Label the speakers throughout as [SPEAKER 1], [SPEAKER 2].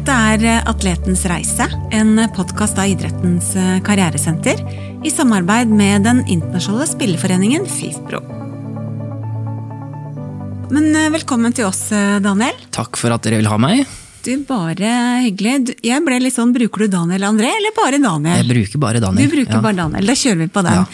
[SPEAKER 1] Dette er Atletens reise, en podkast av idrettens karrieresenter i samarbeid med den internasjonale spilleforeningen FIFPro. Men eh, velkommen til oss, eh, Daniel.
[SPEAKER 2] Takk for at dere vil ha meg.
[SPEAKER 1] Du, Bare hyggelig. Jeg ble litt sånn, Bruker du Daniel André, eller bare Daniel?
[SPEAKER 2] Jeg bruker bare Daniel.
[SPEAKER 1] Du bruker
[SPEAKER 2] ja.
[SPEAKER 1] bare Daniel, Da kjører vi på den.
[SPEAKER 2] Ja.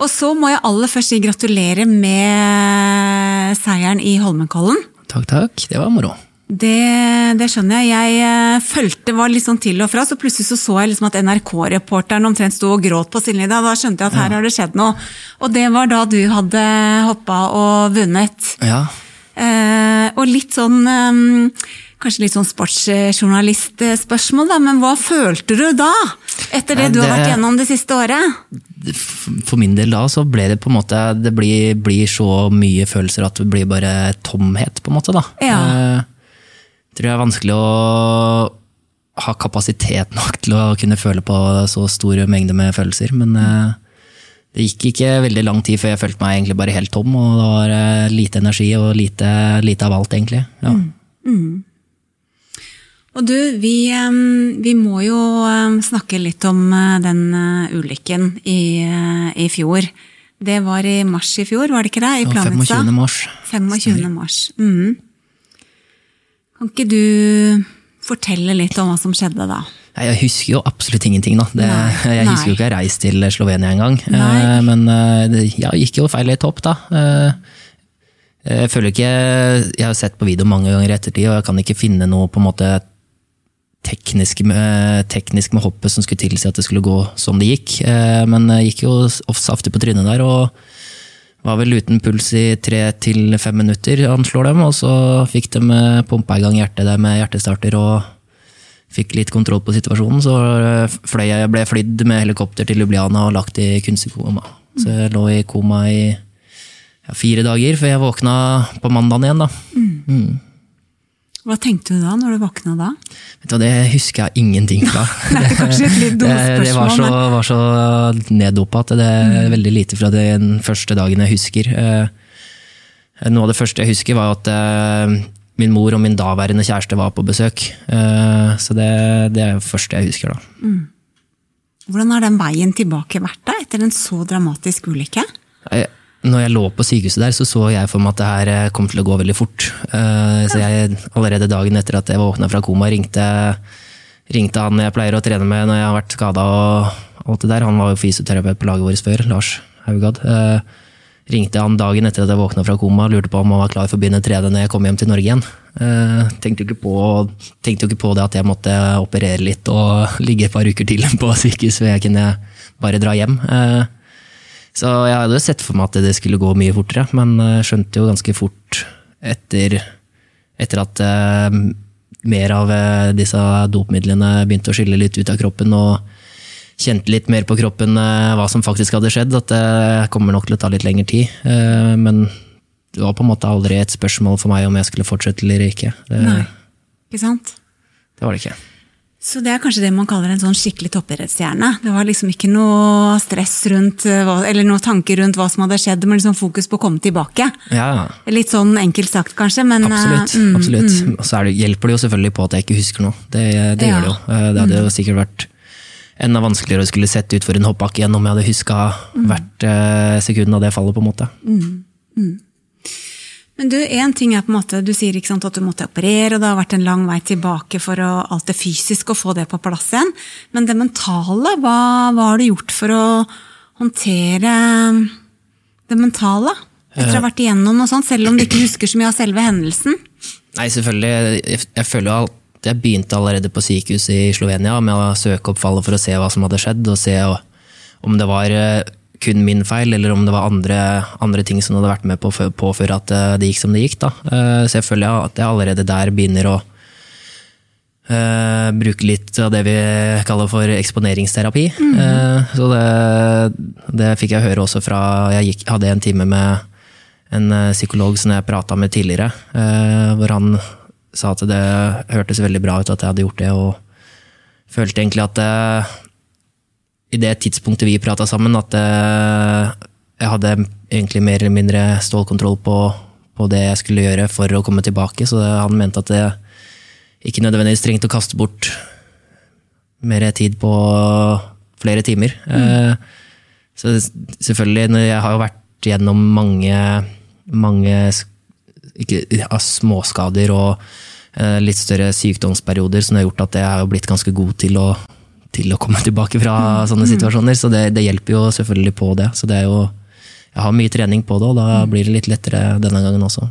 [SPEAKER 1] Og så må jeg aller først si gratulerer med seieren i Holmenkollen.
[SPEAKER 2] Takk, takk. Det var moro.
[SPEAKER 1] Det, det skjønner jeg. Jeg følte fulgte, var litt sånn til og fra, så plutselig så, så jeg liksom at NRK-reporteren omtrent sto og gråt på sidelinja. Da skjønte jeg at her har det skjedd noe. Og det var da du hadde hoppa og vunnet.
[SPEAKER 2] Ja.
[SPEAKER 1] Eh, og litt sånn eh, Kanskje litt sånn sportsjournalistspørsmål, da, men hva følte du da? Etter det
[SPEAKER 2] det
[SPEAKER 1] du har vært gjennom det siste året?
[SPEAKER 2] For min del da så ble det på en måte Det blir, blir så mye følelser at det blir bare tomhet, på en måte, da.
[SPEAKER 1] Ja.
[SPEAKER 2] Eh, tror jeg er vanskelig å ha kapasitet nok til å kunne føle på så store mengder med følelser, men eh, det gikk ikke veldig lang tid før jeg følte meg egentlig bare helt tom, og det var lite energi og lite, lite av alt, egentlig. Ja.
[SPEAKER 1] Og du, vi, vi må jo snakke litt om eh, den eh, ulykken i, i fjor. Det var i mars i fjor, var det ikke det? I Planica.
[SPEAKER 2] 25. mars.
[SPEAKER 1] 25. mars. Mhm. Kan ikke du fortelle litt om hva som skjedde da?
[SPEAKER 2] Nei, Jeg husker jo absolutt ingenting, da. Det, jeg husker jo ikke jeg reiste til Slovenia engang. Eh, Men eh, det ja, gikk jo feil litt opp, da. Eh, Jeg føler ikke Jeg har sett på video mange ganger i ettertid, og jeg kan ikke finne noe på en måte teknisk med, teknisk med hoppet som skulle tilsi at det skulle gå som det gikk. Men jeg gikk jo ofte på trynet der, og var vel uten puls i tre til fem minutter, anslår dem. Og så fikk de eh, pumpa i gang hjertet der med hjertestarter og fikk litt kontroll på situasjonen. Så eh, fløy jeg ble flydd med helikopter til Ljubljana og lagt i kunstig koma. Så jeg lå i koma i ja, fire dager før jeg våkna på mandagen igjen. da.
[SPEAKER 1] Hva tenkte du da, når du våkna da?
[SPEAKER 2] Vet du, Det husker jeg ingenting fra.
[SPEAKER 1] Det er kanskje et litt dumt
[SPEAKER 2] Det, det var så,
[SPEAKER 1] men-
[SPEAKER 2] var så neddopa at det er veldig lite fra den første dagen jeg husker. Eh, Noe av det første jeg husker, var at eh, min mor og min daværende kjæreste var på besøk. Eh, Så det, det er det første jeg husker, da.
[SPEAKER 1] Hvordan har den veien tilbake vært da, etter en så dramatisk ulykke?
[SPEAKER 2] Jeg- Når jeg lå på sykehuset der, så så jeg for meg at det her eh, kom til å gå veldig fort. Eh, Så jeg allerede dagen etter at jeg våkna fra koma, ringte, ringte han jeg pleier å trene med når jeg har vært skada og alt det der. Han var jo fysioterapeut på laget vårt før, Lars Haugad. Eh, Ringte han dagen etter at jeg våkna fra koma lurte på om han var klar for å begynne å trene når jeg kom hjem til Norge igjen. Tenkte jo ikke på, tenkte jo ikke på det at jeg måtte operere litt og ligge et par uker til på sykehus før jeg kunne bare dra hjem. Så jeg hadde jo sett for meg at det skulle gå mye fortere, men eh, skjønte jo ganske fort etter, etter at eh, mer av eh, disse dopmidlene begynte å skylle litt ut av kroppen, og kjente litt mer på kroppen eh, hva som faktisk hadde skjedd, at det kommer nok til å ta litt lengre tid. Eh, men det var på en måte aldri et spørsmål for meg om jeg skulle fortsette eller ikke. Det,
[SPEAKER 1] Nei. Ikke sant?
[SPEAKER 2] det var det ikke.
[SPEAKER 1] Så det er kanskje det man kaller en sånn skikkelig toppidrettsstjerne. Det var liksom ikke noe stress rundt, eh, eller noe tanker rundt hva som hadde skjedd, men liksom fokus på å komme tilbake.
[SPEAKER 2] Ja,
[SPEAKER 1] Litt sånn enkelt sagt, kanskje, men eh,
[SPEAKER 2] Absolutt.
[SPEAKER 1] mm,
[SPEAKER 2] absolutt.
[SPEAKER 1] mm.
[SPEAKER 2] Og så det, hjelper det jo selvfølgelig på at jeg ikke husker noe. Det, det
[SPEAKER 1] Ja.
[SPEAKER 2] gjør det jo. Eh, Det hadde jo sikkert vært enda vanskeligere å skulle sett ut for en hoppbakke igjen om jeg hadde huska hvert sekund av det fallet, på en måte.
[SPEAKER 1] Men du, en ting er på en måte, du sier sant, at du måtte operere, og det har vært en lang vei tilbake for å, alt det fysiske å få det på plass igjen. Men det mentale, hva, hva har du gjort for å håndtere det mentale? Etter å ha vært igjennom noe sånt, selv om du ikke husker så mye av selve hendelsen?
[SPEAKER 2] Nei, selvfølgelig. Jeg, jeg føler jo at jeg begynte allerede på sykehuset i Slovenia med å søke opp fallet for å se hva som hadde skjedd, og se om det var eh, kun min feil, eller om det var andre, andre ting som hadde vært med på å påføre at eh, det gikk som det gikk. Da. Eh, Så jeg føler at jeg allerede der begynner å uh, bruke litt av det vi kaller for eksponeringsterapi. Eh, så det, det fikk jeg høre også fra Jeg gikk, hadde en time med en psykolog som jeg prata med tidligere, uh, hvor han sa at det hørtes veldig bra ut at jeg hadde gjort det, og følte egentlig at eh, i det tidspunktet vi prata sammen, at eh, jeg hadde egentlig mer eller mindre stålkontroll på, på det jeg skulle gjøre for å komme tilbake, så han mente at det, ikke nødvendigvis trengte å kaste bort mer tid på flere timer. Mm. så selvfølgelig, jeg har jo vært gjennom mange, mange ikke, ja, småskader og eh, litt større sykdomsperioder som har gjort at jeg har blitt ganske god til å, til å komme tilbake fra sånne situasjoner. Så det, det, hjelper jo selvfølgelig på det. Så det er jo, jeg har mye trening på det, og da blir det litt lettere denne gangen også.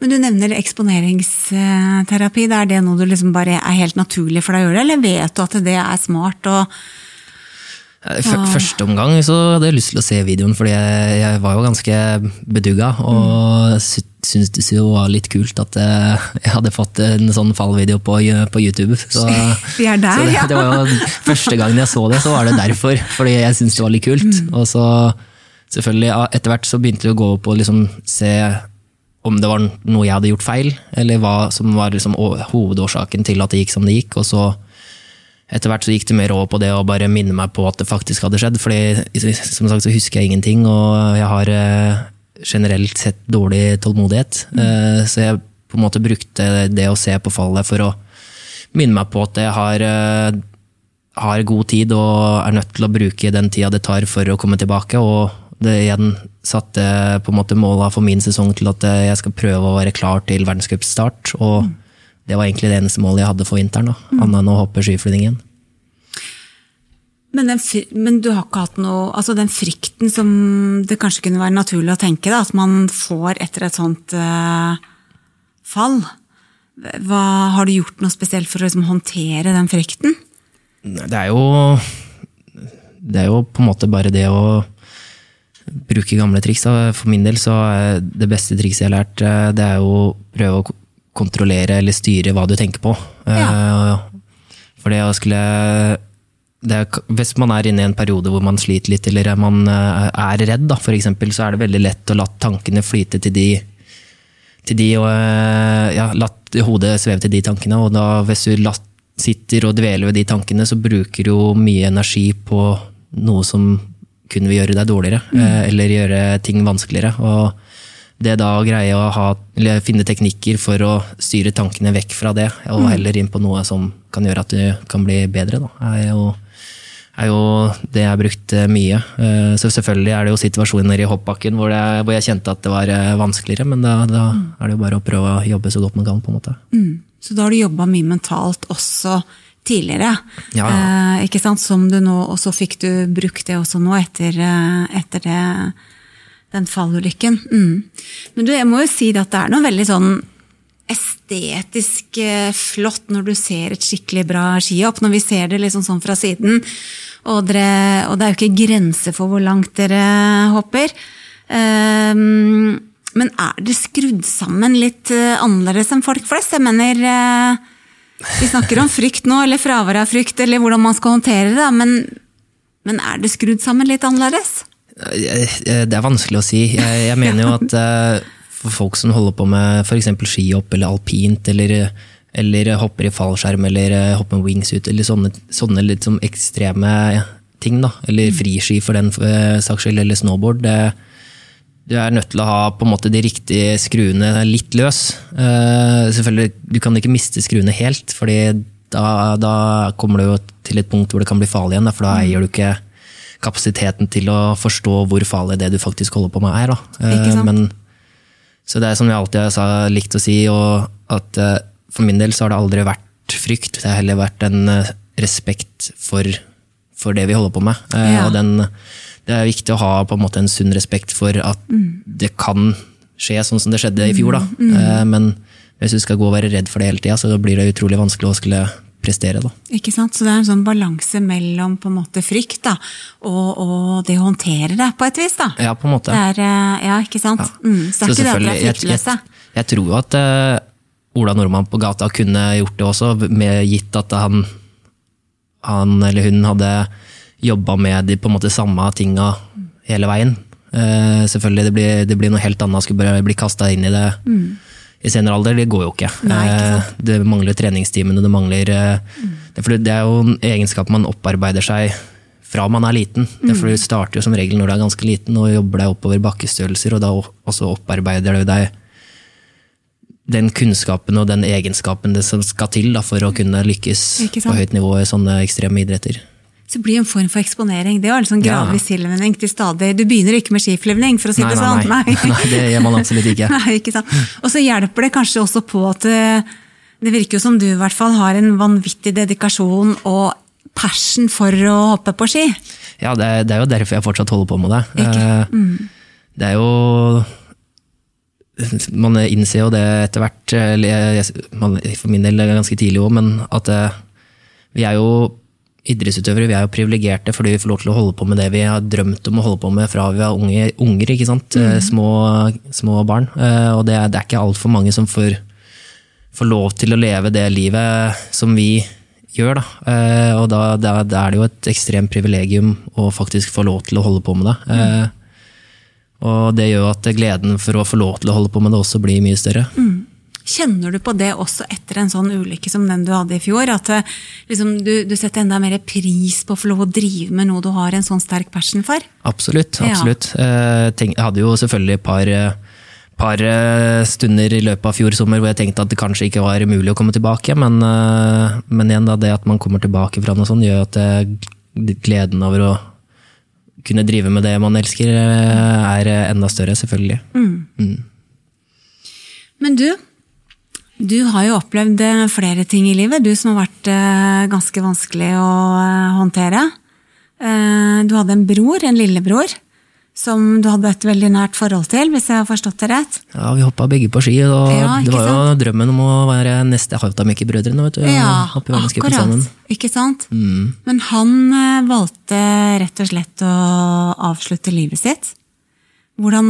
[SPEAKER 1] Men du nevner eksponeringsterapi. Er det noe du liksom bare er helt naturlig for deg å gjøre, eller vet du at det er smart? og
[SPEAKER 2] Første omgang så hadde jeg lyst til å se videoen, fordi jeg, jeg var jo ganske bedugga. Og mm. syntes det var litt kult at eh, jeg hadde fått en sånn fallvideo på, på YouTube. Så,
[SPEAKER 1] Vi er der,
[SPEAKER 2] det, det, var jo Første gangen jeg så det, så var det derfor. Fordi jeg syntes det var litt kult. Mm. Og så selvfølgelig, etter hvert så begynte det å gå opp og liksom se om det var noe jeg hadde gjort feil, eller hva som var liksom hovedårsaken til at det gikk som det gikk. og så etter hvert så gikk det mer over på det å bare minne meg på at det faktisk hadde skjedd. fordi som sagt så husker jeg ingenting, og jeg har eh, generelt sett dårlig tålmodighet. Mm. Så jeg på en måte brukte det å se på fallet for å minne meg på at jeg har, eh, har god tid og er nødt til å bruke den tida det tar for å komme tilbake. Og det igjen satte på en måte måla for min sesong til at jeg skal prøve å være klar til verdenscupstart. og mm det var egentlig det eneste målet jeg hadde for vinteren. Mm. Annet enn å hoppe skiflygningen.
[SPEAKER 1] Men, men, du har ikke hatt noe Altså den frykten som det kanskje kunne være naturlig å tenke, da, at man får etter et sånt uh, fall. Hva, har du gjort noe spesielt for å liksom, håndtere den frykten?
[SPEAKER 2] Det er jo Det er jo på en måte bare det å bruke gamle triks. For min del så er det beste trikset jeg har lært, eh, det er jo prøve å kontrollere eller styre hva du tenker på. Ja. Eh, for det å skulle det, Hvis man er inne i en periode hvor man sliter litt, eller man eh, er redd, da, for eksempel, så er det veldig lett å la tankene flyte til de, til de og eh, ja, la hodet sveve til de tankene. Og da, hvis du sitter og dveler ved de tankene, så bruker du mye energi på noe som kunne vil gjøre deg dårligere, mm. eller gjøre ting vanskeligere. og det da å greie å ha, finne teknikker for å styre tankene vekk fra det, og mm. heller inn på noe som kan gjøre at du kan bli bedre, da, er jo, er jo det jeg har brukt eh, mye. Eh, så selvfølgelig er det jo situasjoner i hoppbakken hvor, det, hvor jeg kjente at det var eh, vanskeligere, men da, da mm. er det jo bare å prøve å jobbe så godt man kan. på en måte.
[SPEAKER 1] Mm. Så da har du jobba mye mentalt også tidligere, ja. eh, ikke sant? som du nå, og så fikk du brukt det også nå etter, etter det den fallulykken. Mm. Men du, jeg må jo si at det er noe veldig sånn estetisk eh, flott når du ser et skikkelig bra skihopp. Når vi ser det liksom sånn fra siden. Og, dere, og det er jo ikke grenser for hvor langt dere hopper. Um, men er det skrudd sammen litt eh, annerledes enn folk flest? Jeg mener uh, Vi snakker om frykt nå, eller fravær av frykt, eller hvordan man skal håndtere det. Men, men er det skrudd sammen litt annerledes?
[SPEAKER 2] Det er vanskelig å si. Jeg, jeg mener jo at uh, for folk som holder på med f.eks. skihopp eller alpint, eller, eller, hopper i fallskjerm eller uh, hopper med wingsuit, eller sånne, sånne litt som ekstreme ting, da, eller mm. friski for den saks skyld, eller snowboard, det, du er nødt til å ha på en måte de riktige skruene litt løs. Uh, selvfølgelig, Du kan ikke miste skruene helt, fordi da, da, kommer du jo til et punkt hvor det kan bli farlig igjen. For da mm. eier du ikke kapasiteten til å forstå hvor farlig det du faktisk holder på med, er.
[SPEAKER 1] Eh,
[SPEAKER 2] men, så det er som jeg alltid har likt å si, at eh, for min del så har det aldri vært frykt. Det har heller vært en eh, respekt for, for det vi holder på med. Ja. Og den, det er viktig å ha på en måte en sunn respekt for at mm. det kan skje sånn som det skjedde i fjor. Da. Mm. mm. Men hvis du skal gå og være redd for det hele tida, så blir det utrolig vanskelig å skulle prestere. Da.
[SPEAKER 1] Ikke sant? Så det er en sånn balanse mellom på en måte frykt da, og, og, det å håndtere det på et vis. da.
[SPEAKER 2] Ja, på en måte.
[SPEAKER 1] Er, eh, ja, ikke sant? Ja. Mm, så det er ikke det at dere er fryktløse.
[SPEAKER 2] Jeg, jeg, jeg, tror at uh, Ola Nordmann på gata kunne gjort det også, med gitt at han, han eller hun hadde jobba med de på en måte samme tinga hele veien. Uh, selvfølgelig, det blir, det blir, noe helt annet å skulle bli kasta inn i det. Mm i senere alder, det går jo ikke.
[SPEAKER 1] Nei, ikke
[SPEAKER 2] eh, det mangler treningstimene, det mangler mm. det, er jo en egenskap man opparbeider seg fra man er liten. Mm. Derfor Du starter jo som regel når du er ganske liten og jobber deg oppover bakkestørrelser, og da også opparbeider du deg den kunnskapen og den egenskapen det som skal til da, for å kunne lykkes på høyt nivå i sånne ekstreme idretter.
[SPEAKER 1] Så det blir en form for eksponering. Det er jo gradvis
[SPEAKER 2] Ja.
[SPEAKER 1] tilvenning til stadig Du begynner ikke med skiflyvning, for å si
[SPEAKER 2] Nei,
[SPEAKER 1] det
[SPEAKER 2] nei,
[SPEAKER 1] sånn.
[SPEAKER 2] nei. nei, det gjør man absolutt ikke.
[SPEAKER 1] Nei, ikke sant? Og så hjelper det kanskje også på at det, det virker jo som du i hvert fall har en vanvittig dedikasjon og passion for å hoppe på ski.
[SPEAKER 2] Ja, det, er- det er jo derfor jeg fortsatt holder på med det.
[SPEAKER 1] Ikke?
[SPEAKER 2] Mm. Det er jo Man innser jo det etter hvert, man- for min del ganske tidlig òg, men at eh, vi er jo idrettsutøvere, vi er jo privilegerte fordi vi får lov til å holde på med det vi har drømt om å holde på med fra vi var unge, unger, ikke sant? Mm. Små, små barn. Eh, Og det er, det er ikke altfor mange som får, får lov til å leve det livet som vi gjør. Da. Eh, Og da, da, da er det jo et ekstremt privilegium å faktisk få lov til å holde på med det. Mm. Og det gjør at gleden for å få lov til å holde på med det også blir mye større.
[SPEAKER 1] Kjenner du på det også etter en sånn ulykke som den du hadde i fjor? At eh, liksom, du, du setter enda mer pris på å få lov å drive med noe du har en sånn sterk passion for?
[SPEAKER 2] Absolutt. Absolutt. Ja. jeg hadde jo selvfølgelig et par, eh, par eh, stunder i løpet av fjor sommer hvor jeg tenkte at det kanskje ikke var mulig å komme tilbake, men, eh, men igjen da, det at man kommer tilbake fra noe sånt, gjør at det, gleden over å kunne drive med det man elsker, eh, er eh, enda større, selvfølgelig.
[SPEAKER 1] Men du, du har jo opplevd eh, flere ting i livet, du som har vært eh, ganske vanskelig å eh, håndtere. Du hadde en bror, en lillebror, som du hadde et veldig nært forhold til, hvis jeg har forstått det rett.
[SPEAKER 2] Ja, vi hoppa begge på ski, og
[SPEAKER 1] Ja,
[SPEAKER 2] det var jo drømmen om å være neste Hautamäki-brødrene. vet du.
[SPEAKER 1] Ja, akkurat. Ikke sant?
[SPEAKER 2] Mm.
[SPEAKER 1] Men han valgte rett og slett å avslutte livet sitt. Hvordan,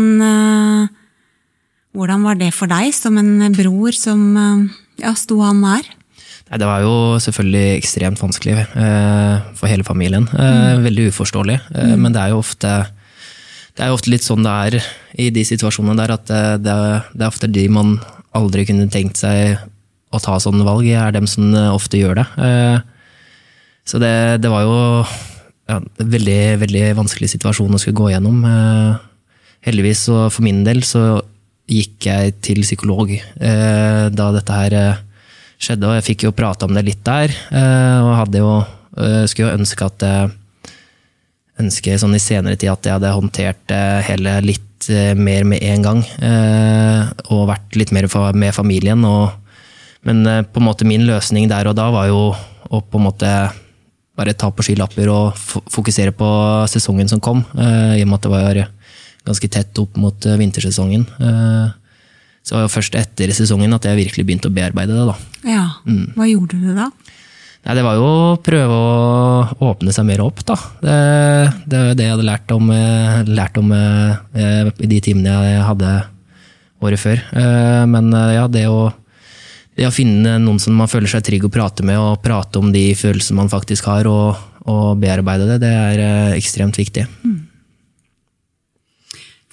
[SPEAKER 1] hvordan var det for deg, som en bror som eh, ja, sto han nær?
[SPEAKER 2] Nei, Det var jo selvfølgelig ekstremt vanskelig eh, for hele familien. Eh, Veldig uforståelig. Eh, Men det er jo ofte det er jo ofte litt sånn det er i de situasjonene der, at eh, det det er ofte de man aldri kunne tenkt seg å ta sånne valg, er dem som eh, ofte gjør det. Så det, det var jo ja, en veldig, veldig vanskelig situasjon å skulle gå gjennom. Heldigvis, og for min del, så gikk jeg til psykolog eh, da dette her eh, skjedde, og jeg fikk jo prate om det litt der. eh, Og hadde jo, skulle jo ønske at jeg ønske sånn i senere tid at jeg hadde håndtert det hele litt mer med en gang. Og vært litt mer med familien. Og, men på en måte min løsning der og da var jo å på en måte bare ta på skylapper og fokusere på sesongen som kom. I og med at det var ganske tett opp mot eh, vintersesongen. Eh, Så det var jo først etter sesongen at jeg virkelig begynte å bearbeide det. da.
[SPEAKER 1] Ja, Hva gjorde du da?
[SPEAKER 2] Nei, det var jo å prøve å åpne seg mer opp, da. Det, det det jeg hadde lært om, eh, lært om i de timene jeg hadde året før. Men ja, det å, det å finne noen som man føler seg trygg å prate med, og prate om de følelsene man faktisk har, og, og bearbeide det, det er ekstremt viktig.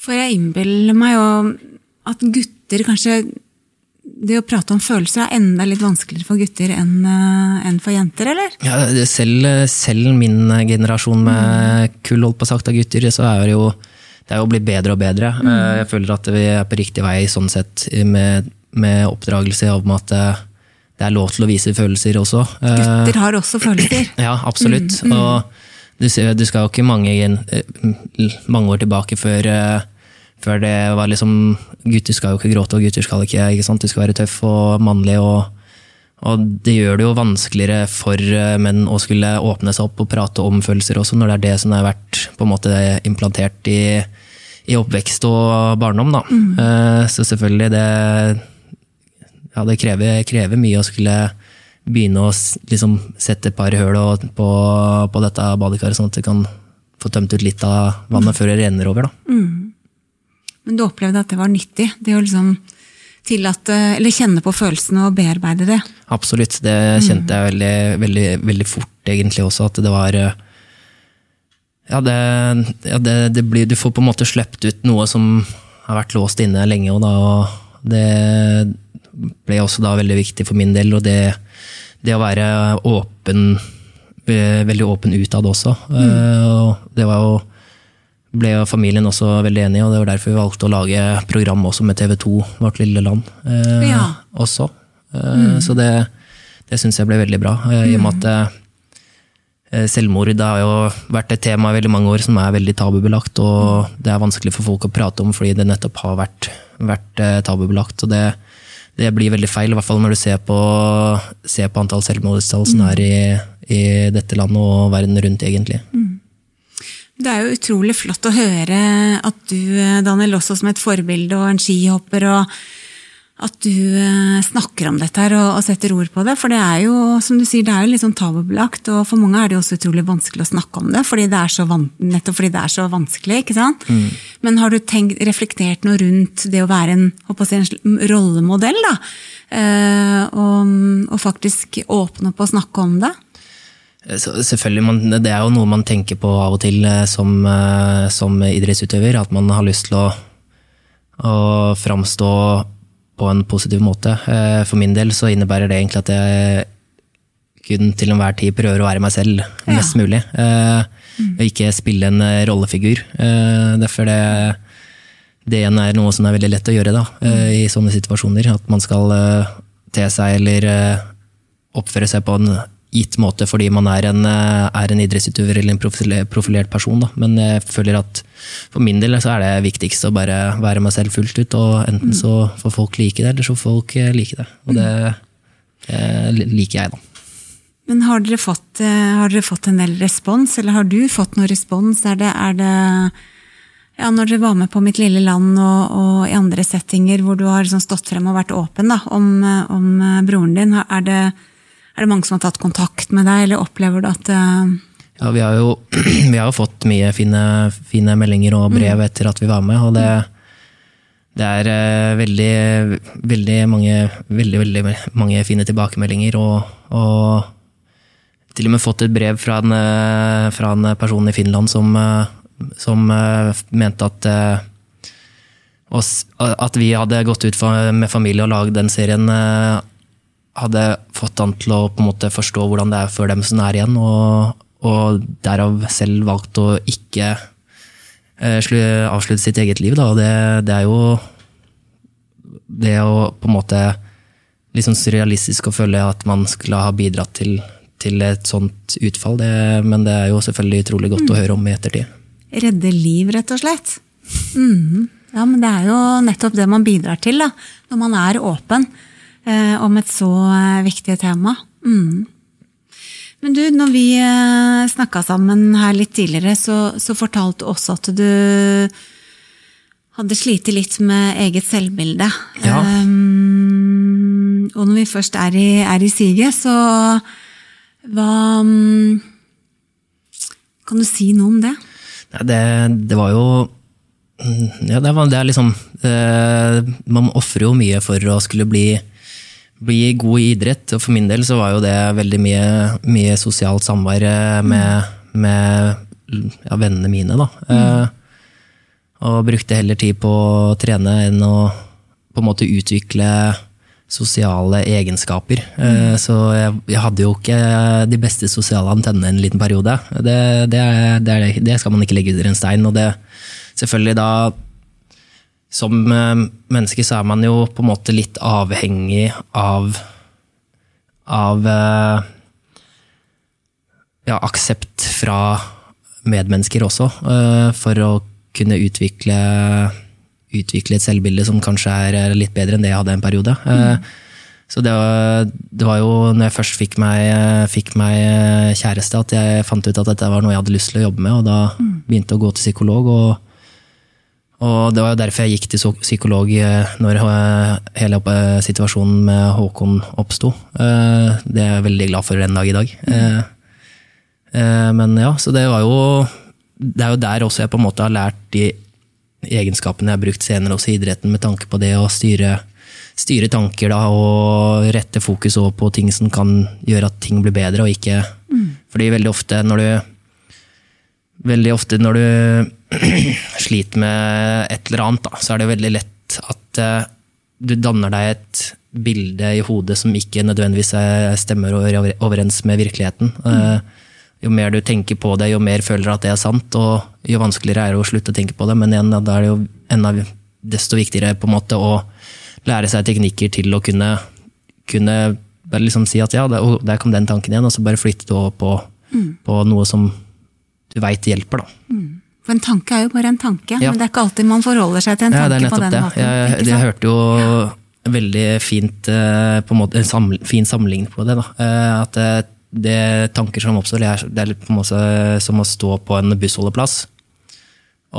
[SPEAKER 1] For jeg innbiller meg jo at gutter kanskje Det å prate om følelser er enda litt vanskeligere for gutter enn eh, for jenter, eller?
[SPEAKER 2] Ja, selv, selv min generasjon med kull holdt på sagt av gutter, så er det jo det er jo blitt bedre og bedre. Mm. Jeg føler at vi er på riktig vei sånn sett med, med oppdragelse om at eh, det er lov til å vise følelser også. Eh,
[SPEAKER 1] Gutter har også følelser.
[SPEAKER 2] Ja, absolutt. Og du, du skal jo ikke mange, eh, mange år tilbake før, eh, før det var liksom Gutter skal jo ikke gråte, og gutter skal ikke, ikke sant? Du skal være tøff og mannlig. og og det gjør det jo vanskeligere for eh, menn å skulle åpne seg opp og prate om følelser også, når det er det som har vært på en måte implantert i, i oppvekst og barndom. Da. Mm. Så selvfølgelig, det, ja, det krever, krever mye å skulle begynne å liksom, sette et par høl på, på dette badekaret, sånn at du kan få tømt ut litt av vannet før det renner over. Da.
[SPEAKER 1] Men du opplevde at det var nyttig? Det å liksom tillate, eller kjenne på følelsene og bearbeide det?
[SPEAKER 2] Absolutt. Det kjente jeg veldig, veldig, veldig fort egentlig også, at det var eh, Ja, det, ja det, det blir Du får på en måte sluppet ut noe som har vært låst inne lenge, og, da, og det ble også da veldig viktig for min del. Og det, det å være åpen, eh, veldig åpen utad også. Mm. Og det var jo ble jo familien også veldig enig, og det var derfor vi valgte å lage program også med TV 2, Vårt lille land, eh,
[SPEAKER 1] Ja.
[SPEAKER 2] også. Eh, Så det, det syns jeg ble veldig bra, eh, i og med at eh, selvmord har jo vært et tema i veldig mange år som er veldig tabubelagt, og det er vanskelig for folk å prate om fordi det nettopp har vært, vært eh, tabubelagt. og det, det blir veldig feil, i hvert fall når du ser på, ser på antall selvmordstall som er i, i dette landet og verden rundt, egentlig.
[SPEAKER 1] Det er jo utrolig flott å høre at du, Daniel, også som et forbilde og en skihopper, og at du eh, snakker om dette her og, setter ord på det. For det er jo, som du sier, det er jo litt sånn tabubelagt, og for mange er det jo også utrolig vanskelig å snakke om det, fordi det er nettopp fordi det er så vanskelig. ikke sant? Men har du tenkt, reflektert noe rundt det å være en, jeg, en rollemodell, da? Eh, og, og faktisk åpne opp og snakke om det?
[SPEAKER 2] Så, selvfølgelig, man, Det er jo noe man tenker på av og til eh, som, eh, som idrettsutøver. At man har lyst til å, å framstå på en positiv måte. Eh, For min del så innebærer det egentlig at jeg kun til enhver tid prøver å være meg selv mest mulig. eh, Og ikke spille en eh, rollefigur. Eh, Derfor det, det igjen er noe som er veldig lett å gjøre da, eh, i sånne situasjoner. At man skal eh, te seg eller eh, oppføre seg på en gitt måte fordi man er en, eh, er en idrettsutøver eller en profile- profilert person. Da. Men jeg føler at for min del så er det viktigst å bare være meg selv fullt ut. Og enten så får folk like det, eller så får folk eh, like det. Og det eh, liker jeg, da.
[SPEAKER 1] Men har dere, fått, eh, har dere fått en del respons, eller har du fått noe respons? Er det, er det ja, Når dere var med på Mitt lille land og, og i andre settinger hvor du har liksom stått frem og vært åpen da, om, om broren din, er det, er det mange som har tatt kontakt med deg, eller opplever du at eh,
[SPEAKER 2] Ja, vi har jo, vi har fått mye fine, fine meldinger og brev etter at vi var med, og det, det er eh, veldig, veldig, mange, veldig, veldig mange fine tilbakemeldinger. Og, og til og med fått et brev fra en, eh, fra en person i Finland som, som mente at oss, at vi hadde gått ut med familie og lagd den serien, hadde fått han til å på en måte forstå hvordan det er for dem som er igjen, og, og derav selv valgt å ikke eh, avslutte sitt eget liv. Da. Det, det er jo det å på en måte litt sånn surrealistisk å føle at man skulle ha bidratt til, til et sånt utfall, det, men det er jo selvfølgelig utrolig godt å høre om i ettertid.
[SPEAKER 1] redde liv, rett og slett? Mm. Ja, men det er jo nettopp det man bidrar til, da, når man er åpen om et så eh, viktig tema. Mm. Men du, når vi eh, snakka sammen her litt tidligere, så, så fortalte du også at du hadde slitt litt med eget selvbilde.
[SPEAKER 2] Ja.
[SPEAKER 1] Um, og når vi først er i, er i siget, så hva um, Kan du si noe om det?
[SPEAKER 2] Ja, det, det var jo mm, Ja, det, var, det er liksom eh, Man ofrer jo mye for å skulle bli, bli god i idrett. Og for min del så var jo det veldig mye, mye sosialt samvær eh, med, med ja, vennene mine, da. Eh, og brukte heller tid på å trene enn å på en måte utvikle sosiale egenskaper. Eh, Så jeg, jeg hadde jo ikke de beste sosiale antennene en liten periode. Det, det, det, det skal man ikke legge under en stein. Og det selvfølgelig da Som eh, menneske så er man jo på en måte litt avhengig av av eh, ja, aksept fra medmennesker også, eh, for å kunne utvikle, utvikle et selvbilde som kanskje er litt bedre enn det jeg hadde en periode. Mm. Så det var, det var jo når jeg først fikk meg, fikk meg kjæreste, at jeg fant ut at dette var noe jeg hadde lyst til å jobbe med, og da begynte jeg å gå til psykolog. og og det var jo derfor jeg gikk til psykolog eh, når eh, hele situasjonen med Håkon oppsto. Eh, Det er jeg veldig glad for den dag i dag. Eh, eh, Men ja, så det var jo Det er jo der også jeg på en måte har lært de egenskapene jeg har brukt senere også i idretten, med tanke på det å styre, styre tanker da, og rette fokus over på ting som kan gjøre at ting blir bedre, og ikke Fordi veldig ofte når du veldig ofte når du sliter med et eller annet, da, så er det veldig lett at uh, du danner deg et bilde i hodet som ikke nødvendigvis stemmer over- overens med virkeligheten. Eh, jo mer du tenker på det, jo mer føler du at det er sant, og jo vanskeligere er det å slutte å tenke på det. Men igjen, da er det jo enda desto viktigere på en måte å lære seg teknikker til å kunne, kunne bare liksom si at ja, der, der kom den tanken igjen, og så bare flytte det over på, på noe som du veit hjelper. da.
[SPEAKER 1] For en tanke er jo bare en tanke,
[SPEAKER 2] Ja.
[SPEAKER 1] men det er ikke alltid man forholder seg til en
[SPEAKER 2] Ja, det
[SPEAKER 1] tanke
[SPEAKER 2] er
[SPEAKER 1] på den
[SPEAKER 2] det.
[SPEAKER 1] måten.
[SPEAKER 2] Jeg, jeg,
[SPEAKER 1] jeg
[SPEAKER 2] hørte jo veldig fint eh, på en måte, en saml, fin sammenligning på det. Da. Eh, At det, det tanker som oppstår, det er, på en måte som å stå på en bussholdeplass.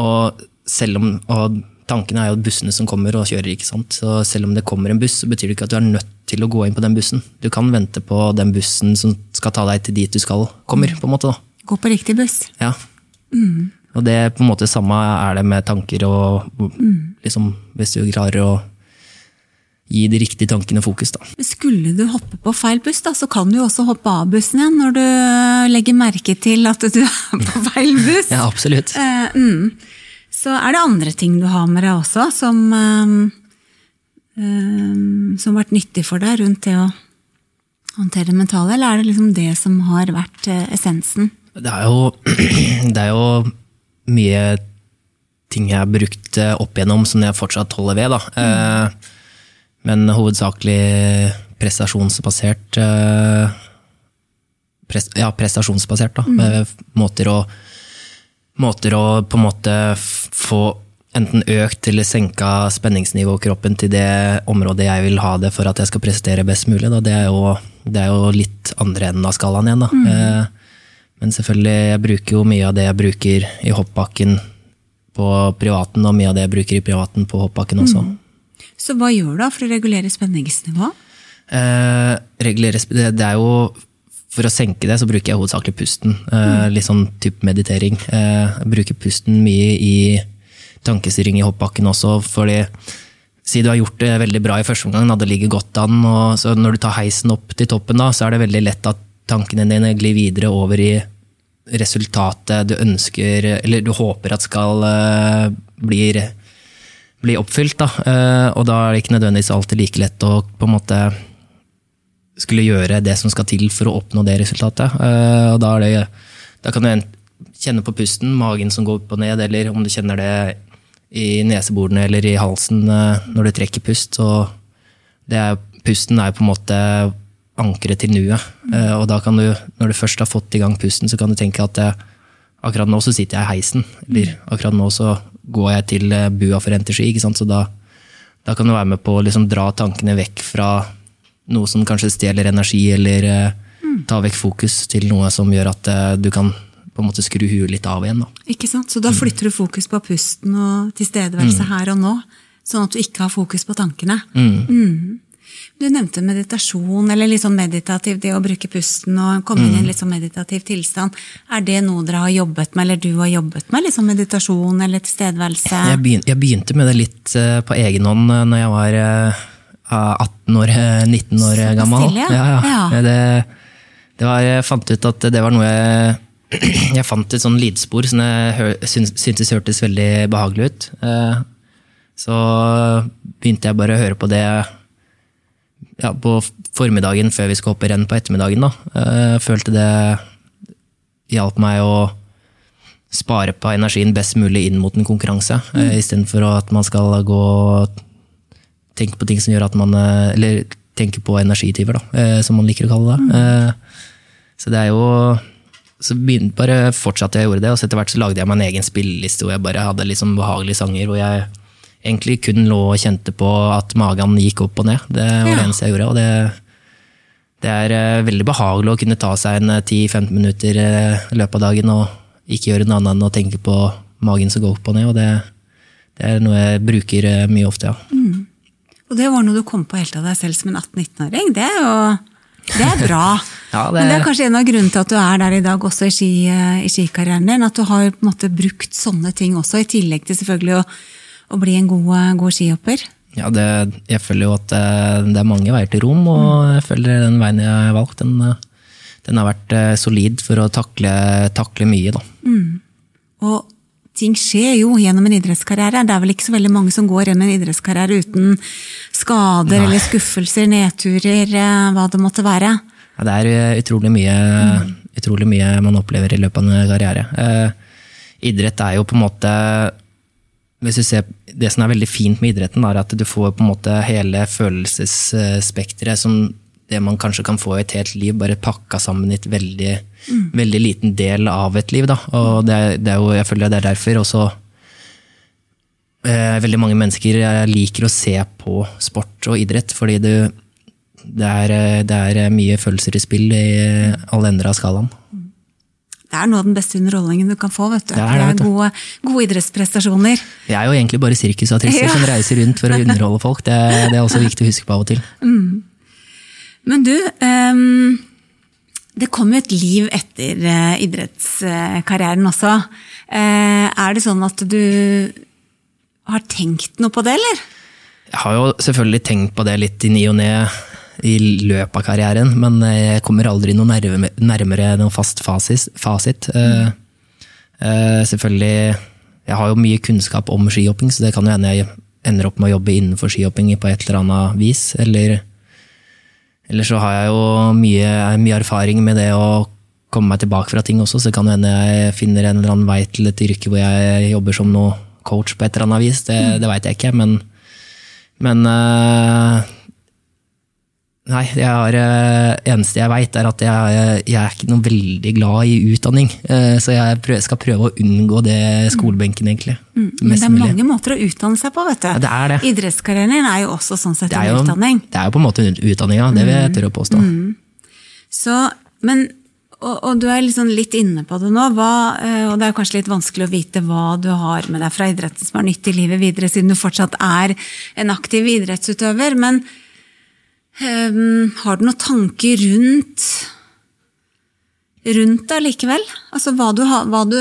[SPEAKER 2] Og selv om og tankene er jo bussene som kommer og kjører, ikke sant? så selv om det kommer en buss, så betyr det ikke at du er nødt til å gå inn på den bussen. Du kan vente på den bussen som skal ta deg til dit du skal, kommer. på en måte da.
[SPEAKER 1] Gå på riktig buss.
[SPEAKER 2] Ja. Og det på en måte samme er det med tanker og liksom, Hvis du klarer å gi de riktige tankene fokus, da.
[SPEAKER 1] Skulle du hoppe på feil buss, da, så kan du også hoppe av bussen igjen når du legger merke til at du er på feil buss.
[SPEAKER 2] Ja, absolutt.
[SPEAKER 1] Eh, mm. Så er det andre ting du har med deg også, som, eh, eh, som har vært nyttig for deg rundt det å håndtere det mentale, eller er det liksom det som har vært eh, essensen?
[SPEAKER 2] Det er jo, det er jo mye ting jeg har brukt eh, opp igjennom som jeg fortsatt holder ved. Da. Eh, Men hovedsakelig prestasjonsbasert eh, Ja, prestasjonsbasert, da. Med Måter å, måter å på en måte få enten økt eller senka spenningsnivået i kroppen til det området jeg vil ha det for at jeg skal prestere best mulig. Det, er jo, det er jo litt andre enden av skalaen igjen. Da. Eh, Men selvfølgelig, jeg bruker jo mye av det jeg bruker i hoppbakken på privaten, og mye av det jeg bruker i privaten på hoppbakken også.
[SPEAKER 1] Så hva gjør du da for å regulere spenningsnivået?
[SPEAKER 2] Eh, regulere, det, det er jo For å senke det, så bruker jeg hovedsakelig pusten. Eh, Litt sånn type meditering. Eh, jeg bruker pusten mye i tankestyring i hoppbakken også, fordi Si du har gjort det veldig bra i første omgang, det ligger godt an, og så når du tar heisen opp til toppen, da, så er det veldig lett at tankene dine glir videre over i resultatet du ønsker, eller du håper at skal eh, bli bli oppfylt. Da. Eh, Og da er det ikke nødvendigvis alltid like lett å på en måte skulle gjøre det som skal til for å oppnå det resultatet. Eh, Og da, det, da kan du kjenne på pusten, magen som går opp og ned, eller om du kjenner det i neseborene eller i halsen når du trekker pust. Så det er, pusten er på en måte ankeret til nuet. Mm. Og da kan du, når du først har fått i gang pusten, så kan du tenke at eh, akkurat nå så sitter jeg i heisen. Eller akkurat nå så går jeg til eh, bua for Enterski. ikke sant? Så da, da kan du være med på å liksom dra tankene vekk fra noe som kanskje stjeler energi, eller mm. ta vekk fokus til noe som gjør at du kan på en måte skru huet litt av igjen. Da.
[SPEAKER 1] Ikke sant? Så da flytter du fokus på pusten og tilstedeværelse her og nå, sånn at du ikke har fokus på tankene. Mm. Du nevnte meditasjon, eller litt sånn meditativ, det å bruke pusten og komme inn i en litt sånn meditativ tilstand. Er det noe dere har jobbet med, eller du har jobbet med? Sånn meditasjon eller tilstedeværelse?
[SPEAKER 2] Jeg, begyn- jeg begynte med det litt eh, på egen hånd eh, når jeg var eh, 18 år, eh, 19 år
[SPEAKER 1] Så
[SPEAKER 2] gammel.
[SPEAKER 1] ja.
[SPEAKER 2] ja.
[SPEAKER 1] Ja.
[SPEAKER 2] Det, det var, jeg fant ut at det var noe jeg Jeg fant et sånn lydspor som jeg syntes hørtes veldig behagelig ut. Så begynte jeg bare å høre på det ja, på formiddagen før vi skulle hoppe renn på ettermiddagen. Da. Jeg Følte det hjalp meg å spare på energien best mulig inn mot en konkurranse, mm. istedenfor at man skal gå og tenke på ting som gjør at man eh, Eller tenke på energityver, da, eh, som man liker å kalle det. Mm. Så det er jo så begynte bare fortsatte jeg å gjøre det, og så etter hvert så lagde jeg meg en egen spilleliste hvor jeg bare hadde liksom behagelige sanger, hvor jeg egentlig kun lå og kjente på at magen gikk opp og ned. Det var
[SPEAKER 1] Ja.
[SPEAKER 2] det eneste jeg gjorde. og det, det er eh, veldig behagelig å kunne ta seg en eh, 10-15 minutter eh, i løpet av dagen og ikke gjøre noe annet enn å tenke på magen som går opp og ned. og Det, det er noe jeg bruker eh, mye ofte, ja.
[SPEAKER 1] Og det var noe du kom på helt av deg selv som en 18-19-åring. Det er jo det er bra.
[SPEAKER 2] Ja, det-
[SPEAKER 1] Men det er kanskje en av grunnene til at du er der i dag, også i, ski, i skikarrieren din. At du har på en måte brukt sånne ting også, i tillegg til selvfølgelig å, å bli en god, god skihopper.
[SPEAKER 2] Ja, det, jeg føler jo at eh, det er mange veier til rom, og jeg føler den veien jeg har valgt, den, eh, den har vært eh, solid for å takle, takle mye. Da.
[SPEAKER 1] Og ting skjer jo gjennom en idrettskarriere. Det er vel ikke så veldig mange som går gjennom en idrettskarriere uten skader eller skuffelser, nedturer, eh, hva det måtte være.
[SPEAKER 2] Ja, det er eh, utrolig mye, utrolig mye man opplever i løpet av en karriere. Eh, idrett er jo på en måte hvis du ser, Det som er veldig fint med idretten, er at du får på en måte hele følelsesspekteret som det man kanskje kan få i et helt liv, bare pakka sammen i et veldig, mm. veldig liten del av et liv. Da. Og det, det er jo, jeg føler det er derfor også eh, veldig mange mennesker liker å se på sport og idrett, fordi det, det, er, det er mye følelser i spill i alle ender av skalaen.
[SPEAKER 1] Det er noe av den beste underholdningen du kan få. vet du. Det er, det, vet du. Gode, gode, idrettsprestasjoner.
[SPEAKER 2] Det er jo egentlig bare sirkusartister ja. som reiser rundt for å underholde folk. Det, det, er også viktig å huske på av og til. Mm.
[SPEAKER 1] Men du, um, det kom jo et liv etter uh, idrettskarrieren også. Uh, er det sånn at du har tenkt noe på det, eller?
[SPEAKER 2] Jeg har jo selvfølgelig tenkt på det litt i ny og ne i løpet av karrieren, men jeg kommer aldri noe nærmere, nærmere noen fast fasit. Uh, uh, selvfølgelig Jeg har jo mye kunnskap om skihopping, så det kan jo hende jeg ender opp med å jobbe innenfor skihopping på et eller annet vis. Eller, eller så har jeg jo mye, mye, erfaring med det å komme meg tilbake fra ting også, så det kan hende jeg finner en eller annen vei til et yrke hvor jeg jobber som noe coach på et eller annet vis. Det, mm. det veit jeg ikke, men, men uh, Nei, det uh, eneste jeg veit, er at jeg, jeg, er ikke noe veldig glad i utdanning. Uh, så jeg prøv, skal prøve å unngå det skolebenken, egentlig.
[SPEAKER 1] Mm, men det er mange mulig. måter å utdanne seg på, vet du. Ja, det er det. Idrettskarrieren din er jo også sånn sett en utdanning.
[SPEAKER 2] Det er jo på en måte utdanning, ja. Det vil jeg mm. tørre å påstå. Mm.
[SPEAKER 1] Så, men, og, og, du er liksom litt inne på det nå, hva, og det er kanskje litt vanskelig å vite hva du har med deg fra idretten som er nytt i livet videre, siden du fortsatt er en aktiv idrettsutøver. men Um, har du noen tanker rundt rundt det likevel? Altså hva du, hva du,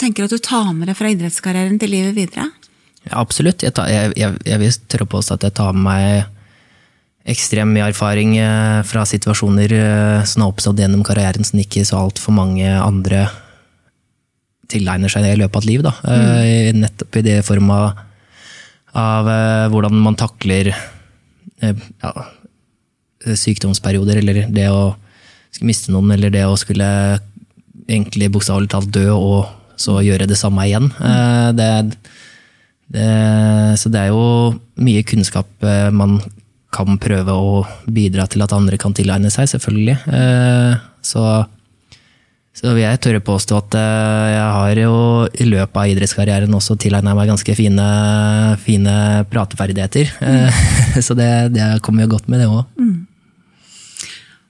[SPEAKER 1] tenker at du tar med deg fra idrettskarrieren til livet videre?
[SPEAKER 2] Ja, absolutt. Jeg, tar, jeg, jeg, jeg vil tørre å påstå at jeg tar med meg ekstremt mye erfaring eh, fra situasjoner eh, som har oppstått gjennom karrieren som ikke så altfor mange andre tilegner seg i løpet av et liv. Da. Eh, mm. Nettopp i det form av, av hvordan man takler ja, sykdomsperioder, eller det å miste noen, eller det å skulle egentlig bokstavelig talt dø og så gjøre det samme igjen. Mm. Det, det, så det er jo mye kunnskap eh, man kan prøve å bidra til at andre kan tilegne seg, selvfølgelig. Så, så vil jeg tørre påstå at jeg har jo i løpet av idrettskarrieren også tilegna meg ganske fine, fine prateferdigheter. Mm. Så det, det kommer jo godt med, det òg. Mm.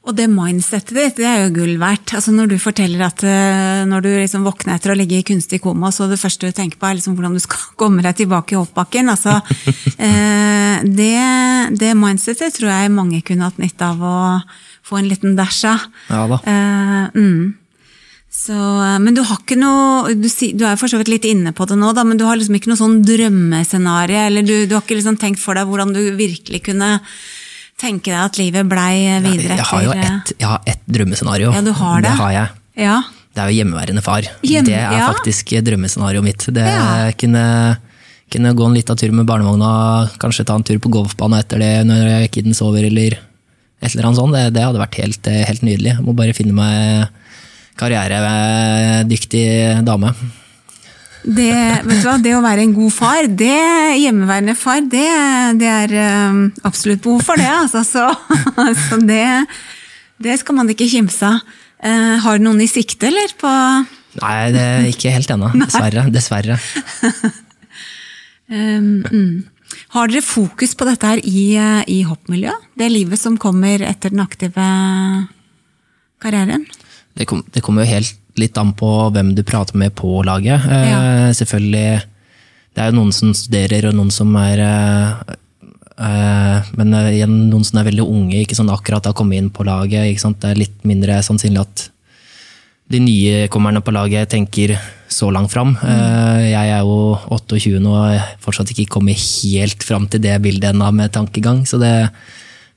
[SPEAKER 1] Og det mindsettet ditt det er jo gull verdt. Altså når du forteller at uh, når du liksom våkner etter å ligge i kunstig koma, så det første du tenker på er liksom hvordan du skal komme deg tilbake i hoppbakken. Altså, uh, det, det, mindsettet tror jeg mange kunne hatt nytte av å få en liten dæsj av.
[SPEAKER 2] Ja da.
[SPEAKER 1] Uh, mm. Så, men du har ikke noe Du, du er for så vidt litt inne på det nå, da, men du har liksom ikke noe sånn drømmescenario? Eller du, du har ikke liksom tenkt for deg hvordan du virkelig kunne tenke deg at livet blei videre
[SPEAKER 2] etter Jeg har jo ett, et drømmescenario.
[SPEAKER 1] Ja, du har det.
[SPEAKER 2] det har jeg.
[SPEAKER 1] Ja.
[SPEAKER 2] Det er jo hjemmeværende far. Hjem, det er ja. faktisk drømmescenarioet mitt. Det ja. kunne, kunne, gå en liten tur med barnevogna, kanskje ta en tur på golfbanen etter det når kiden sover, eller et eller annet sånt. Det, det hadde vært helt, helt, nydelig. Jeg må bare finne meg karrieredyktig dame.
[SPEAKER 1] Det, vet du hva, det å være en god far, det hjemmeværende far, det, det er um, absolutt behov for det. Altså, så, så det, det, skal man ikke kimse av. Uh, har du noen i sikte, eller? På
[SPEAKER 2] Nei, det er ikke helt ennå. Dessverre. Dessverre.
[SPEAKER 1] um, mm. Har dere fokus på dette her i, eh, i hoppmiljøet? Det livet som kommer etter den aktive karrieren?
[SPEAKER 2] Det, kom, det kommer jo helt litt an på hvem du prater med på laget. Eh, ja. selvfølgelig Det er jo noen som studerer, og noen som er eh, eh, Men igjen noen som er veldig unge, ikke sånn akkurat har kommet inn på laget. Det er litt mindre sannsynlig at de nye kommerne på laget tenker så langt fram. Mm. Jeg er jo 28 nå og fortsatt ikke kommet helt fram til det bildet ennå med tankegang. så det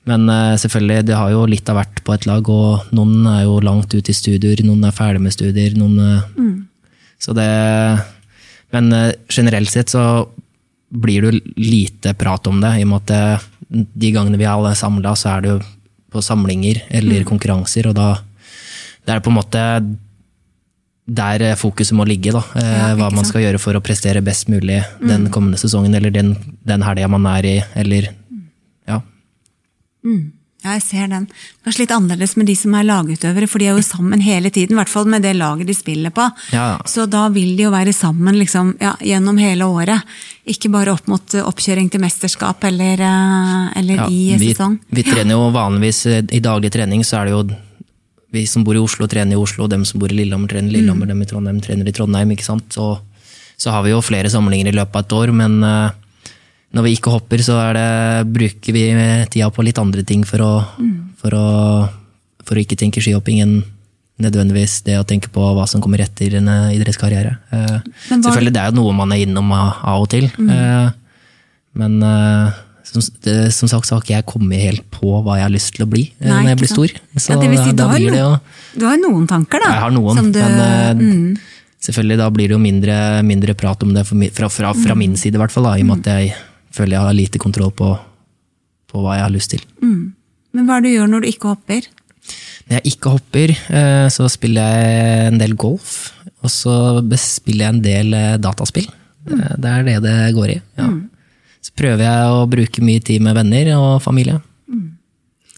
[SPEAKER 2] men uh, selvfølgelig, det har jo litt av hvert på et lag, og noen er jo langt ute i studier, noen er ferdig med studier. Noen, uh, mm. Så det Men uh, generelt sett så blir det jo lite prat om det, i og med at de gangene vi er alle samla, så er det jo på samlinger eller mm. konkurranser, og da, det er på en måte der eh, fokuset må ligge. Da. Eh,
[SPEAKER 1] Ja,
[SPEAKER 2] hva man skal gjøre for å prestere best mulig den kommende sesongen, eller den, den helga man er i, eller. Ja,
[SPEAKER 1] jeg ser den. Kanskje litt annerledes med de som er lagutøvere, for de er jo sammen hele tiden, i hvert fall med det laget de spiller på.
[SPEAKER 2] Ja.
[SPEAKER 1] Så da vil de jo være sammen liksom, ja, gjennom hele året. Ikke bare opp mot eh, oppkjøring til mesterskap eller, eh, eller
[SPEAKER 2] Ja,
[SPEAKER 1] i
[SPEAKER 2] vi,
[SPEAKER 1] sesong.
[SPEAKER 2] vi trener jo vanligvis eh, i daglig trening, så er det jo vi som bor i Oslo, trener i Oslo, dem som bor i Lillehammer, trener i Lillehammer, dem i Trondheim trener i Trondheim. ikke sant? Så, så har vi jo flere samlinger i løpet av et år, men når vi ikke hopper, så det, bruker vi tida på litt andre ting for å, for å, for å ikke tenke skihopping enn nødvendigvis det å tenke på hva som kommer etter en eh, idrettskarriere. Eh, selvfølgelig, det er jo noe man er innom av, og til. Eh, men eh, som, det, som sagt så har ikke jeg kommet helt på hva jeg har lyst til å bli
[SPEAKER 1] Nei,
[SPEAKER 2] når jeg blir stor. Så
[SPEAKER 1] ja, det vil si,
[SPEAKER 2] da
[SPEAKER 1] har
[SPEAKER 2] blir det jo
[SPEAKER 1] Du har noen tanker, da.
[SPEAKER 2] Jeg har noen,
[SPEAKER 1] du,
[SPEAKER 2] men
[SPEAKER 1] mm,
[SPEAKER 2] selvfølgelig da blir det jo mindre, mindre prat om det fra, fra, fra, fra
[SPEAKER 1] Mm.
[SPEAKER 2] min side, i hvert fall. Da, I og med at jeg føler jeg har lite kontroll på, på hva jeg har lyst til.
[SPEAKER 1] Men hva er det du gjør når du ikke hopper?
[SPEAKER 2] Når jeg ikke hopper, eh, så spiller jeg en del golf. Og så spiller jeg en del eh, dataspill.
[SPEAKER 1] Mm.
[SPEAKER 2] Eh, Det er det det går i. Ja. Så prøver jeg å bruke mye tid med venner og familie.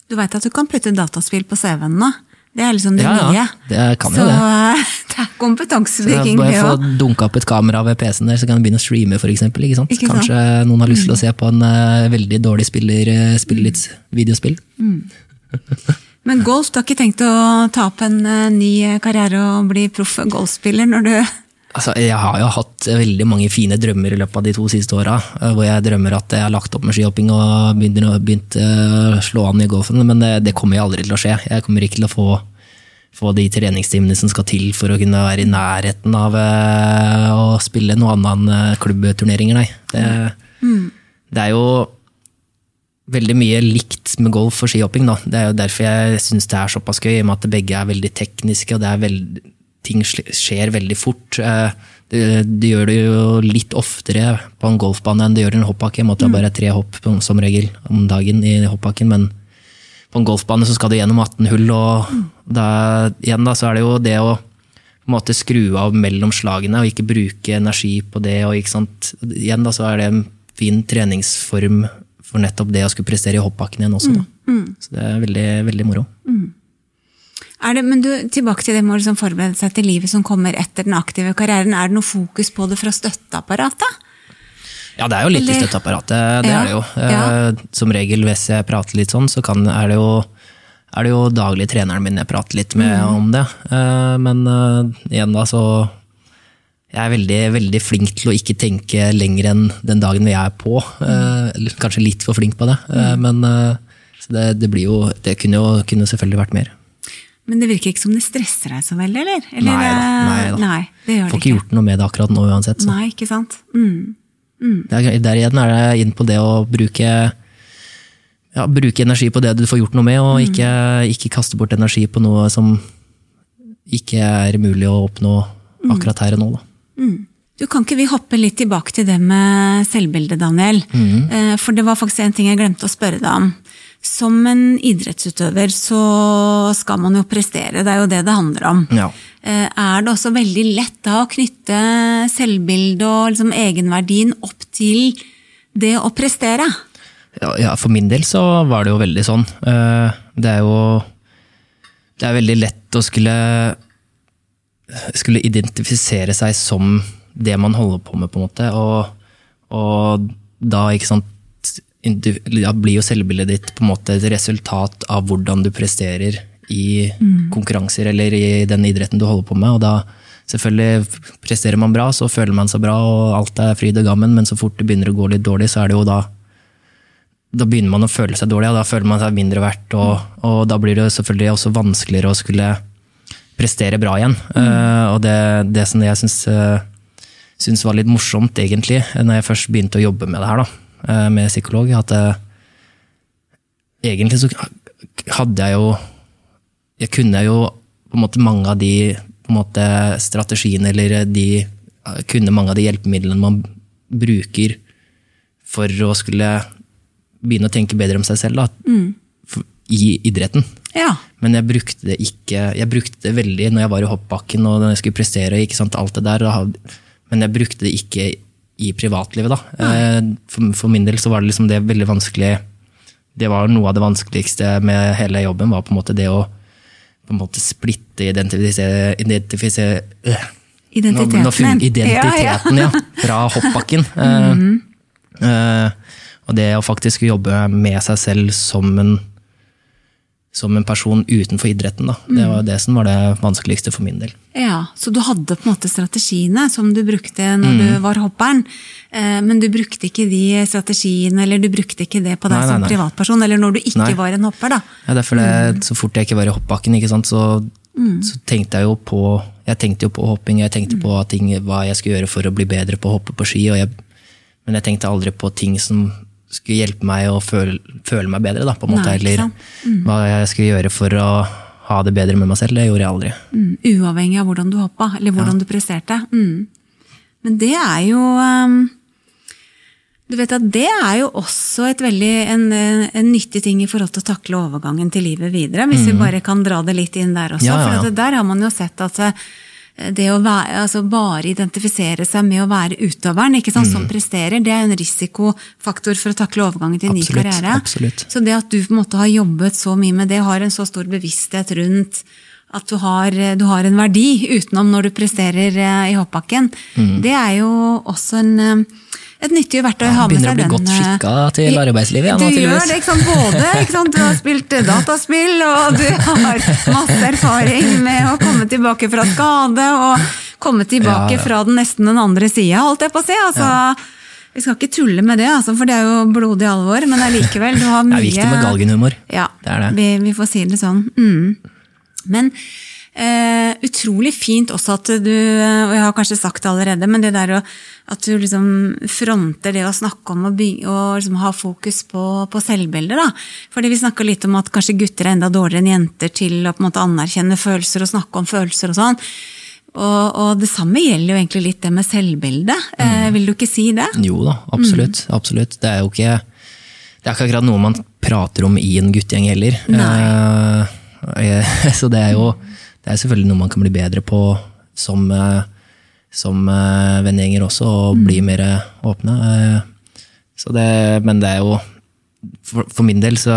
[SPEAKER 1] Du veit at du kan putte dataspill på CV-en nå? Det er liksom det
[SPEAKER 2] Ja,
[SPEAKER 1] nye.
[SPEAKER 2] ja, det kan
[SPEAKER 1] Så
[SPEAKER 2] jo det.
[SPEAKER 1] det er
[SPEAKER 2] Så det
[SPEAKER 1] kompetansebygging,
[SPEAKER 2] bare få
[SPEAKER 1] òg.
[SPEAKER 2] dunka opp et kamera ved PC-en der, så kan jeg begynne å streame, for eksempel. Ikke sant?
[SPEAKER 1] Ikke sant? Mm.
[SPEAKER 2] Kanskje noen har lyst til å se på en uh, veldig dårlig spiller uh, spille litt videospill.
[SPEAKER 1] Men golf, du har ikke tenkt å ta opp en uh, ny karriere og bli proff golfspiller når du
[SPEAKER 2] Altså, jeg har jo hatt veldig mange fine drømmer i løpet av de to siste åra. eh, Hvor jeg drømmer at jeg har lagt opp med skihopping og begynt eh, å slå an i golfen, men det, det kommer jo aldri til å skje. Jeg kommer ikke til å få, få de treningstimene som skal til for å kunne være i nærheten av eh, å spille noe annet enn eh, klubbturneringer, nei. Det, det er jo veldig mye likt med golf og skihopping. Da. Det er jo derfor jeg syns det er såpass gøy, i og med at begge er veldig tekniske, og det er veld, ting skjer veldig fort. Eh, Det, det gjør det jo litt oftere på en golfbane enn det gjør i en hoppbakke. Det er bare tre hopp som regel om dagen i hoppbakken, men på en golfbane så skal du gjennom 18 hull, og da, igjen da, så er det jo det å på en måte skru av mellom slagene og ikke bruke energi på det. Og, ikke sant? Igjen da, så er det en fin treningsform for nettopp det å skulle prestere i hoppbakken igjen også. Da. Så det er veldig, veldig moro.
[SPEAKER 1] er det, Men du, tilbake til det med å liksom forberede seg til livet som kommer etter den aktive karrieren. Er det noe fokus på det fra støtteapparatet?
[SPEAKER 2] Ja, det er jo litt i støtteapparatet, det
[SPEAKER 1] Ja,
[SPEAKER 2] er det jo.
[SPEAKER 1] ja.
[SPEAKER 2] Eh, Som regel hvis jeg prater litt sånn, så kan, er, det jo, er det jo daglig treneren min jeg prater litt med
[SPEAKER 1] Mm.
[SPEAKER 2] om det. Eh, Men eh, igjen da, så jeg er veldig, veldig flink til å ikke tenke lenger enn den dagen vi er på. Mm. Kanskje litt for flink på det,
[SPEAKER 1] Mm.
[SPEAKER 2] men det, det blir jo Det kunne jo kunne selvfølgelig vært mer.
[SPEAKER 1] Men det virker ikke som det stresser deg så veldig, eller? eller
[SPEAKER 2] Nei da, nei da.
[SPEAKER 1] Nei, det gjør
[SPEAKER 2] Får
[SPEAKER 1] det
[SPEAKER 2] ikke gjort noe med det akkurat nå uansett. Så.
[SPEAKER 1] Nei, ikke sant? Mm.
[SPEAKER 2] Mm. Der, der igjen er det inn på det å bruke, ja, bruke energi på det du får gjort noe med, og ikke, ikke kaste bort energi på noe som ikke er mulig å oppnå akkurat her og nå. Da.
[SPEAKER 1] Du, Kan ikke vi hoppe litt tilbake til det med selvbildet, Daniel? Eh, For det var faktisk en ting jeg glemte å spørre deg om. Som en idrettsutøver så skal man jo prestere, det er jo det det handler om.
[SPEAKER 2] Ja.
[SPEAKER 1] Eh, Er det også veldig lett da å knytte selvbildet og liksom egenverdien opp til det å prestere?
[SPEAKER 2] Ja, ja, for min del så var det jo veldig sånn. Eh, Det er jo Det er veldig lett å skulle skulle identifisere seg som det man holder på med, på en måte. Og, og da, ikke sant Da blir jo selvbildet ditt på en måte et resultat av hvordan du presterer i konkurranser eller i den idretten du holder på med. Og da selvfølgelig presterer man bra, så føler man seg bra, og alt er fryd og gammen, men så fort det begynner å gå litt dårlig, så er det jo da da begynner man å føle seg dårlig, og da føler man seg mindre verdt. Og, og da blir det selvfølgelig også vanskeligere å skulle prestere bra igjen. Eh, og det, det som jeg syns, uh, var litt morsomt, egentlig, når jeg først begynte å jobbe med det her, da, med psykolog, at eh, egentlig så hadde jeg jo Jeg kunne jo på en måte mange av de måte, strategiene, eller de kunne mange av de hjelpemidlene man bruker for å skulle begynne å tenke bedre om seg selv da, mm. i idretten.
[SPEAKER 1] Ja.
[SPEAKER 2] Men jeg brukte det ikke Jeg brukte det veldig når jeg var i hoppbakken og når jeg skulle prestere. alt det der. Men jeg brukte det ikke i privatlivet. da. Eh, for, for, min del så var det liksom det veldig vanskelig Det var noe av det vanskeligste med hele jobben. var på en måte det å på en måte splitte identifisere, identifisere øh.
[SPEAKER 1] Identiteten. Nå, nå
[SPEAKER 2] identiteten, ja, ja. Fra hoppbakken. mm -hmm. uh, og det å faktisk jobbe med seg selv som en som en person utenfor idretten. Da. Det var det som var det vanskeligste for min del.
[SPEAKER 1] Ja, Så du hadde på en måte strategiene som du brukte når mm. du var hopperen, eh, men du brukte ikke de strategiene, eller du brukte ikke det på deg nei, som nei, nei. privatperson, eller når du ikke var en hopper, da.
[SPEAKER 2] Ja, derfor det, mm. Så fort jeg ikke var i hoppbakken, så, mm. så, tenkte jeg jo på jeg tenkte jo på hopping, jeg tenkte på mm. ting, hva jeg skulle gjøre for å bli bedre på å hoppe på ski, jeg, men jeg tenkte aldri på ting som skulle hjelpe meg å føle, føle meg bedre. Da, på en måte, Nei, eller mm. hva jeg skulle gjøre for å ha det bedre med meg selv. Det gjorde jeg aldri.
[SPEAKER 1] Mm. Uavhengig av hvordan du hoppa, eller hvordan ja. du presterte. Mm. Men det er jo um, Du vet at det er jo også veldig, en, en, nyttig ting i forhold til å takle overgangen til livet videre. Hvis vi mm. bare kan dra det litt inn der også. Ja, ja, for der har man jo sett at det å være, altså bare identifisere seg med å være utøveren ikke sant, mm. som presterer, det er en risikofaktor for å takle overgangen til en ny karriere.
[SPEAKER 2] Absolutt.
[SPEAKER 1] Så det at du på en måte har jobbet så mye med det, har en så stor bevissthet rundt at du har, du har en verdi utenom når du presterer eh, i hoppbakken, mm. det er jo også en eh, et nyttig verktøy å ha med
[SPEAKER 2] seg. Begynner å bli godt eh, skikka til arbeidslivet? igjen.
[SPEAKER 1] du gjør det, ikke sant? Både ikke sant? du har spilt dataspill, og du har masse erfaring med å komme tilbake fra skade, og komme tilbake ja, ja. fra den nesten den andre sida, holdt jeg på å si. Altså, vi skal ikke tulle med det, altså, for det er jo blodig alvor, men allikevel, du har mye
[SPEAKER 2] Det er viktig med galgenhumor.
[SPEAKER 1] Ja,
[SPEAKER 2] det det.
[SPEAKER 1] Vi, vi, får si det sånn. Mm. Men Uh, utrolig fint også at du, og jeg har kanskje sagt det allerede, men det der at du liksom fronter det å snakke om å bygge, og liksom ha fokus på, på selvbildet. da. Fordi vi snakka litt om at kanskje gutter er enda dårligere enn jenter til å på en måte anerkjenne følelser og snakke om følelser og sånn. Og, og, det samme gjelder jo egentlig litt det med selvbildet. Uh, mm. vil du ikke si det?
[SPEAKER 2] Jo da, absolutt. Mm. absolutt. Det er jo ikke det er ikke akkurat noe man prater om i en guttegjeng heller. Eh, så det er jo det er selvfølgelig noe man kan bli bedre på som, eh, som eh, vennegjenger også, og mm. bli mer åpne. Eh, det, men det er jo for, for, min del så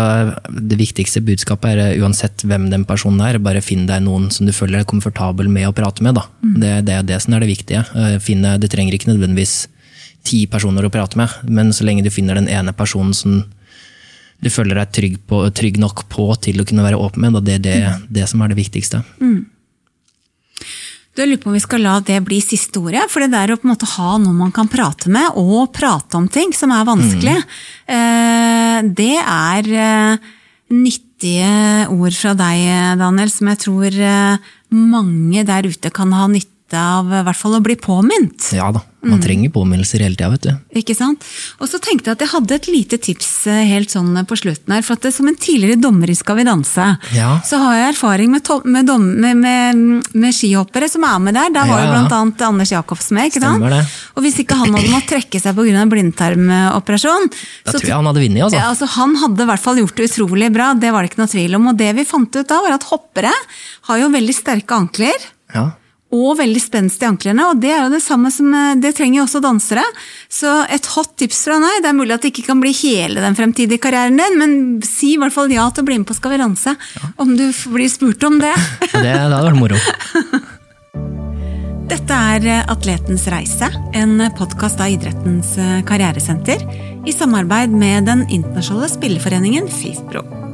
[SPEAKER 2] det viktigste budskapet er uansett hvem den personen er, bare finn deg noen som du føler deg komfortabel med å prate med. Mm. Det, det, er det som er det viktige. Finne, du trenger ikke nødvendigvis ti personer å prate med, men så lenge du finner den ene personen som du føler deg trygg, på, trygg, nok på til å kunne være åpen med. Det er det, mm. det som er det viktigste. Mm.
[SPEAKER 1] Du lurer på om vi skal la det bli siste ordet. For det der å på en måte ha noen man kan prate med, og prate om ting som er vanskelig, mm. det er eh, nyttige ord fra deg, Daniel, som jeg tror eh, mange der ute kan ha nytte av i hvert fall å bli påminnet.
[SPEAKER 2] Ja da, man mm. trenger påminnelser hele tida, vet du.
[SPEAKER 1] Ikke sant? Og så tenkte jeg at jeg hadde et lite tips eh, helt sånn på slutten her. For at det, som en tidligere dommer i Skal vi danse, ja. så har jeg erfaring med, med, med, med, skihoppere som er med der. Der var ja, jo blant annet Anders Jacobsen med. ikke sant? Det. Og hvis ikke han hadde måttet trekke seg pga. blindtarmoperasjon
[SPEAKER 2] Da tror jeg han hadde vunnet, altså.
[SPEAKER 1] Ja, altså. Han hadde i hvert fall gjort det utrolig bra, det var det ikke noe tvil om. Og det vi fant ut da, var at hoppere har jo veldig sterke ankler.
[SPEAKER 2] Ja
[SPEAKER 1] og veldig spenst i anklene. Og det er jo det samme som eh, det trenger også dansere. Så et hot tips fra meg, det er mulig at det ikke kan bli hele den fremtidige karrieren din, men si i hvert fall ja til å bli med på Skal vi danse, ja. om du blir spurt om det.
[SPEAKER 2] det, det hadde vært moro.
[SPEAKER 1] Dette er eh, Atletens reise, en podkast av Idrettens eh, karrieresenter i samarbeid med den internasjonale spilleforeningen FIFPro.